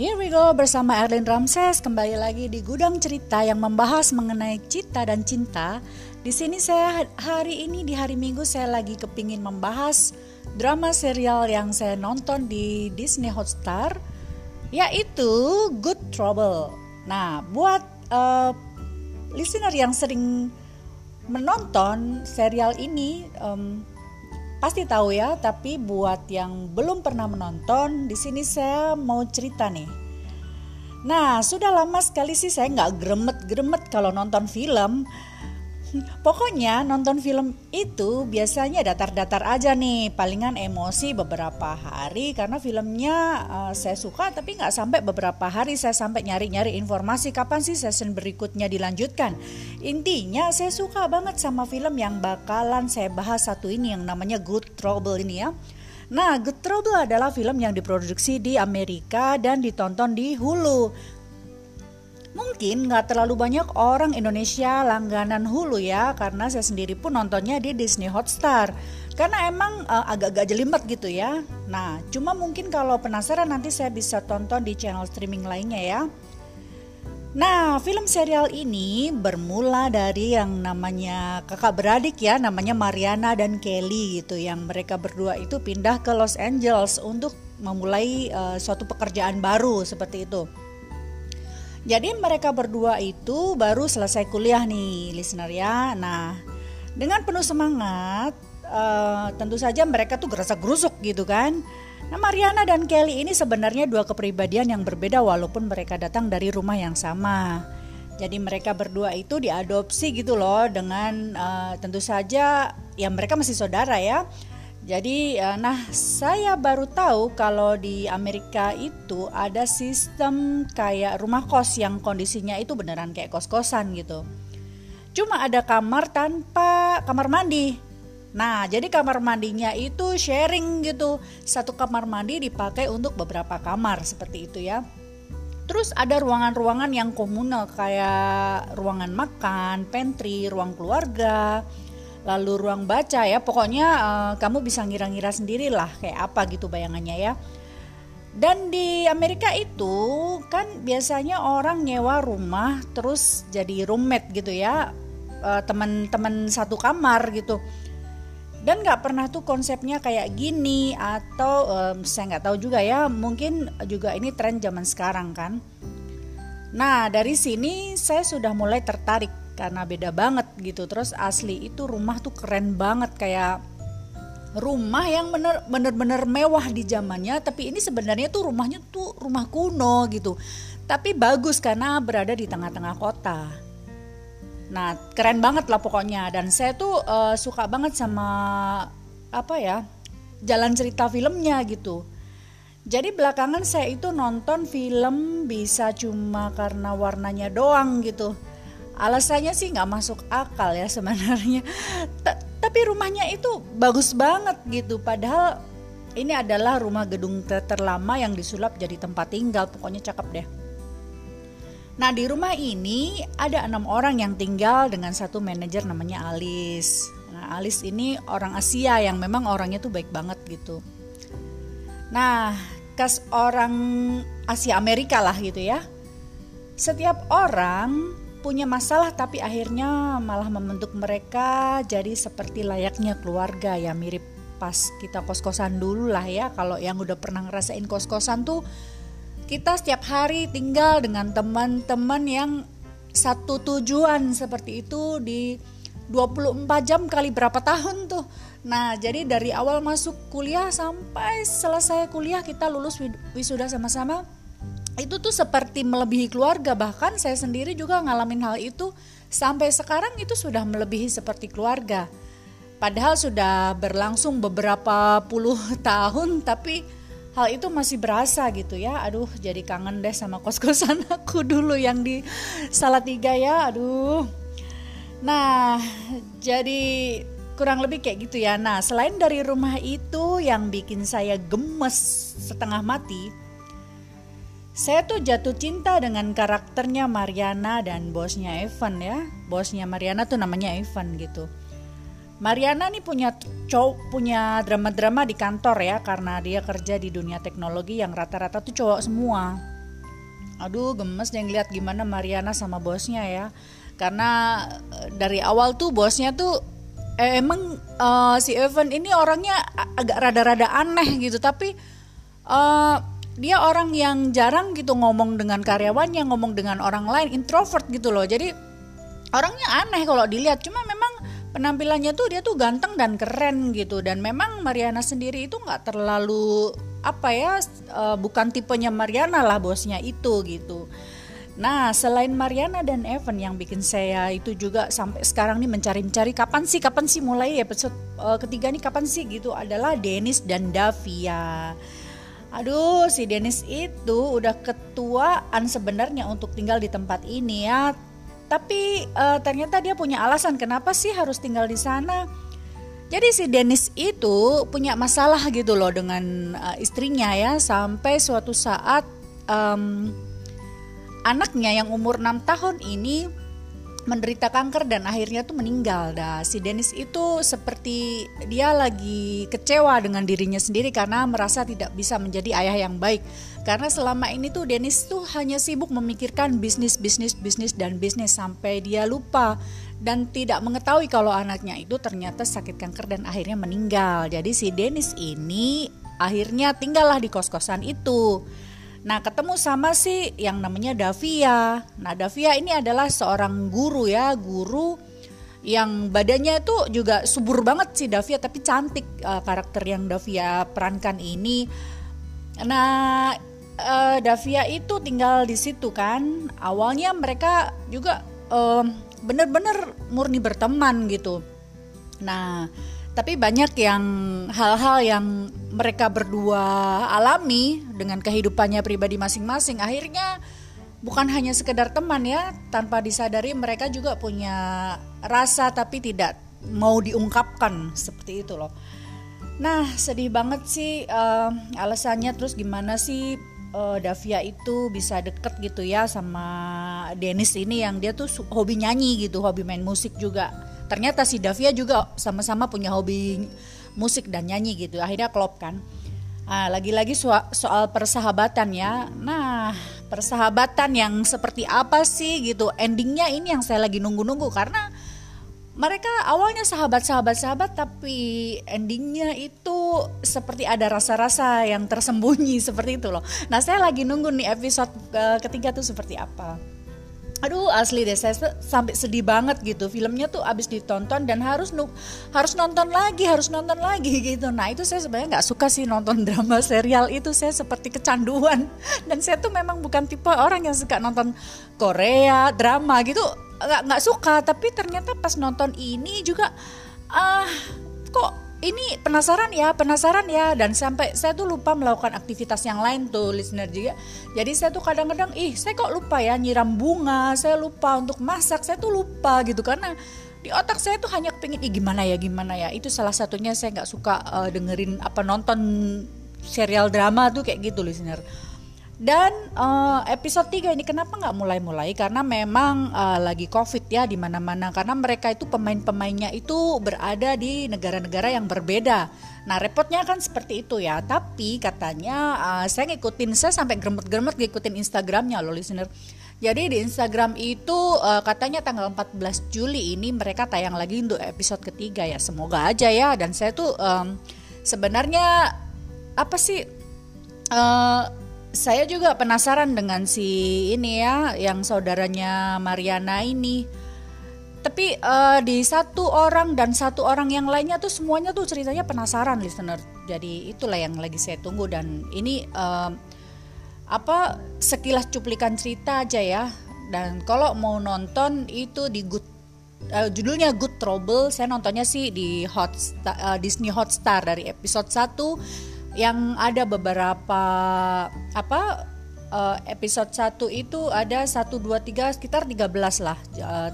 Here we go bersama Erlin Ramses kembali lagi di gudang cerita yang membahas mengenai cita dan cinta. Di sini saya hari ini di hari Minggu saya lagi kepingin membahas drama serial yang saya nonton di Disney Hotstar yaitu Good Trouble. Nah, buat uh, listener yang sering menonton serial ini um, pasti tahu ya, tapi buat yang belum pernah menonton, di sini saya mau cerita nih. Nah, sudah lama sekali sih saya nggak gremet-gremet kalau nonton film. Pokoknya nonton film itu biasanya datar-datar aja nih, palingan emosi beberapa hari karena filmnya uh, saya suka tapi nggak sampai beberapa hari saya sampai nyari-nyari informasi kapan sih season berikutnya dilanjutkan. Intinya saya suka banget sama film yang bakalan saya bahas satu ini yang namanya Good Trouble ini ya. Nah, Good Trouble adalah film yang diproduksi di Amerika dan ditonton di Hulu. Mungkin nggak terlalu banyak orang Indonesia langganan Hulu ya, karena saya sendiri pun nontonnya di Disney Hotstar. Karena emang uh, agak-agak jelimet gitu ya. Nah, cuma mungkin kalau penasaran nanti saya bisa tonton di channel streaming lainnya ya. Nah, film serial ini bermula dari yang namanya kakak beradik ya, namanya Mariana dan Kelly gitu, yang mereka berdua itu pindah ke Los Angeles untuk memulai uh, suatu pekerjaan baru seperti itu. Jadi mereka berdua itu baru selesai kuliah nih, listener ya. Nah, dengan penuh semangat, uh, tentu saja mereka tuh gerasa gerusuk gitu kan. Nah, Mariana dan Kelly ini sebenarnya dua kepribadian yang berbeda walaupun mereka datang dari rumah yang sama. Jadi mereka berdua itu diadopsi gitu loh dengan uh, tentu saja ya mereka masih saudara ya. Jadi, eh, nah saya baru tahu kalau di Amerika itu ada sistem kayak rumah kos yang kondisinya itu beneran kayak kos-kosan gitu. Cuma ada kamar tanpa kamar mandi. Nah, jadi kamar mandinya itu sharing gitu. Satu kamar mandi dipakai untuk beberapa kamar seperti itu ya. Terus ada ruangan-ruangan yang komunal kayak ruangan makan, pantry, ruang keluarga, lalu ruang baca ya. Pokoknya uh, kamu bisa ngira-ngira sendiri lah kayak apa gitu bayangannya ya. Dan di Amerika itu kan biasanya orang nyewa rumah terus jadi roommate gitu ya uh, teman-teman satu kamar gitu. Dan nggak pernah tuh konsepnya kayak gini atau um, saya nggak tahu juga ya mungkin juga ini tren zaman sekarang kan. Nah dari sini saya sudah mulai tertarik karena beda banget gitu. Terus asli itu rumah tuh keren banget kayak rumah yang bener bener mewah di zamannya tapi ini sebenarnya tuh rumahnya tuh rumah kuno gitu. Tapi bagus karena berada di tengah-tengah kota. Nah keren banget lah pokoknya. Dan saya tuh uh, suka banget sama apa ya jalan cerita filmnya gitu. Jadi belakangan saya itu nonton film bisa cuma karena warnanya doang gitu alasannya sih nggak masuk akal ya sebenarnya tapi rumahnya itu bagus banget gitu padahal ini adalah rumah gedung terlama yang disulap jadi tempat tinggal pokoknya cakep deh Nah di rumah ini ada enam orang yang tinggal dengan satu manajer namanya Alice. Nah Alice ini orang Asia yang memang orangnya tuh baik banget gitu. Nah kas orang Asia Amerika lah gitu ya. Setiap orang punya masalah tapi akhirnya malah membentuk mereka jadi seperti layaknya keluarga ya mirip pas kita kos-kosan dulu lah ya kalau yang udah pernah ngerasain kos-kosan tuh kita setiap hari tinggal dengan teman-teman yang satu tujuan seperti itu di 24 jam kali berapa tahun tuh. Nah, jadi dari awal masuk kuliah sampai selesai kuliah kita lulus wisuda sama-sama itu tuh seperti melebihi keluarga. Bahkan saya sendiri juga ngalamin hal itu. Sampai sekarang itu sudah melebihi seperti keluarga. Padahal sudah berlangsung beberapa puluh tahun tapi hal itu masih berasa gitu ya. Aduh jadi kangen deh sama kos-kosan aku dulu yang di Salatiga ya. Aduh. Nah jadi kurang lebih kayak gitu ya. Nah selain dari rumah itu yang bikin saya gemes setengah mati saya tuh jatuh cinta dengan karakternya Mariana dan bosnya Evan ya. Bosnya Mariana tuh namanya Evan gitu. Mariana nih punya cowok punya drama-drama di kantor ya karena dia kerja di dunia teknologi yang rata-rata tuh cowok semua. aduh gemes deh ngeliat gimana Mariana sama bosnya ya karena eh, dari awal tuh bosnya tuh eh, emang uh, si Evan ini orangnya agak rada-rada aneh gitu tapi uh, dia orang yang jarang gitu ngomong dengan karyawannya ngomong dengan orang lain introvert gitu loh jadi orangnya aneh kalau dilihat cuma memang penampilannya tuh dia tuh ganteng dan keren gitu dan memang Mariana sendiri itu nggak terlalu apa ya uh, bukan tipenya Mariana lah bosnya itu gitu. Nah, selain Mariana dan Evan yang bikin saya itu juga sampai sekarang nih mencari-cari kapan sih kapan sih mulai episode uh, ketiga nih kapan sih gitu adalah Dennis dan Davia. Aduh, si Dennis itu udah ketuaan sebenarnya untuk tinggal di tempat ini ya. Tapi uh, ternyata dia punya alasan kenapa sih harus tinggal di sana jadi si Dennis itu punya masalah gitu loh dengan uh, istrinya ya sampai suatu saat um, anaknya yang umur 6 tahun ini menderita kanker dan akhirnya tuh meninggal. Dah si Dennis itu seperti dia lagi kecewa dengan dirinya sendiri karena merasa tidak bisa menjadi ayah yang baik. Karena selama ini tuh Dennis tuh hanya sibuk memikirkan bisnis, bisnis, bisnis dan bisnis sampai dia lupa dan tidak mengetahui kalau anaknya itu ternyata sakit kanker dan akhirnya meninggal. Jadi si Dennis ini akhirnya tinggallah di kos-kosan itu. Nah, ketemu sama si yang namanya Davia. Nah, Davia ini adalah seorang guru ya, guru yang badannya itu juga subur banget sih Davia, tapi cantik uh, karakter yang Davia perankan ini. Nah, uh, Davia itu tinggal di situ kan. Awalnya mereka juga uh, bener-bener murni berteman gitu. Nah, tapi banyak yang hal-hal yang mereka berdua alami dengan kehidupannya pribadi masing-masing akhirnya bukan hanya sekedar teman ya tanpa disadari mereka juga punya rasa tapi tidak mau diungkapkan seperti itu loh. Nah sedih banget sih uh, alasannya terus gimana sih uh, Davia itu bisa deket gitu ya sama Dennis ini yang dia tuh hobi nyanyi gitu hobi main musik juga ternyata si Davia juga sama-sama punya hobi musik dan nyanyi gitu. Akhirnya klop kan. Nah, lagi-lagi soal, soal persahabatan ya. Nah persahabatan yang seperti apa sih gitu? Endingnya ini yang saya lagi nunggu-nunggu karena mereka awalnya sahabat-sahabat-sahabat tapi endingnya itu seperti ada rasa-rasa yang tersembunyi seperti itu loh. Nah saya lagi nunggu nih episode uh, ketiga tuh seperti apa aduh asli deh saya sampai sedih banget gitu. Filmnya tuh abis ditonton dan harus nu harus nonton lagi harus nonton lagi gitu. Nah itu saya sebenarnya nggak suka sih nonton drama serial itu. Saya seperti kecanduan. Dan saya tuh memang bukan tipe orang yang suka nonton Korea drama gitu. Nggak nggak suka. Tapi ternyata pas nonton ini juga ah uh, kok ini penasaran ya, penasaran ya. Dan sampai saya tuh lupa melakukan aktivitas yang lain tuh listener juga. Jadi saya tuh kadang-kadang ih saya kok lupa ya nyiram bunga, saya lupa untuk masak, saya tuh lupa gitu. Karena di otak saya tuh hanya kepingin ih gimana ya gimana ya? Itu salah satunya saya nggak suka uh, dengerin apa nonton serial drama tuh kayak gitu listener dan uh, episode 3 ini kenapa nggak mulai-mulai? Karena memang uh, lagi COVID ya di mana-mana. Karena mereka itu pemain-pemainnya itu berada di negara-negara yang berbeda. Nah repotnya kan seperti itu ya. Tapi katanya uh, saya ngikutin saya sampai gemet-gemet ngikutin Instagramnya loh listener. Jadi di Instagram itu uh, katanya tanggal 14 Juli ini mereka tayang lagi untuk episode ketiga ya. Semoga aja ya. Dan saya tuh um, sebenarnya apa sih? Uh, saya juga penasaran dengan si ini ya yang saudaranya Mariana ini. Tapi uh, di satu orang dan satu orang yang lainnya tuh semuanya tuh ceritanya penasaran listener. Jadi itulah yang lagi saya tunggu dan ini uh, apa sekilas cuplikan cerita aja ya. Dan kalau mau nonton itu di good uh, judulnya Good Trouble. Saya nontonnya sih di Hot uh, Disney Hotstar dari episode 1 yang ada beberapa apa uh, episode 1 itu ada 1 2 3 sekitar 13 lah uh,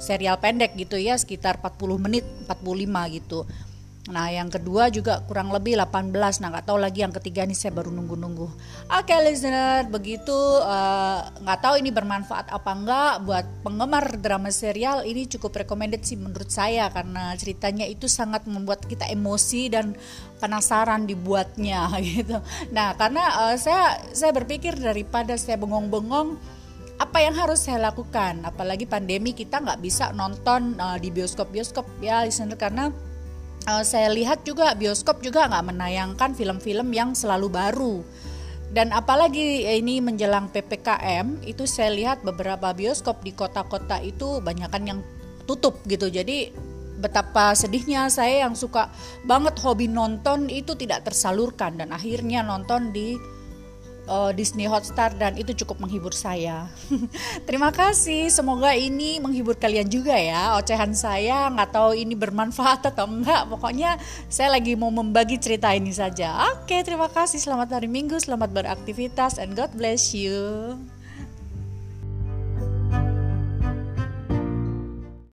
serial pendek gitu ya sekitar 40 menit 45 gitu. Nah yang kedua juga kurang lebih 18 Nah nggak tahu lagi yang ketiga nih saya baru nunggu-nunggu. Oke listener begitu eh, nggak uh, tahu ini bermanfaat apa enggak Buat penggemar drama serial ini cukup recommended sih menurut saya Karena ceritanya itu sangat membuat kita emosi dan penasaran dibuatnya gitu. Nah karena uh, saya, saya berpikir daripada saya bengong-bengong apa yang harus saya lakukan? Apalagi pandemi kita nggak bisa nonton uh, di bioskop-bioskop. Ya listener karena uh, saya lihat juga bioskop juga nggak menayangkan film-film yang selalu baru. Dan apalagi ini menjelang ppkm itu saya lihat beberapa bioskop di kota-kota itu banyakkan yang tutup gitu. Jadi betapa sedihnya saya yang suka banget hobi nonton itu tidak tersalurkan. Dan akhirnya nonton di uh, Disney Hotstar dan itu cukup menghibur saya. Terima kasih, semoga ini menghibur kalian juga ya. Ocehan saya nggak tahu ini bermanfaat atau enggak. Pokoknya saya lagi mau membagi cerita ini saja. Oke, terima kasih. Selamat hari Minggu, selamat beraktivitas and God bless you.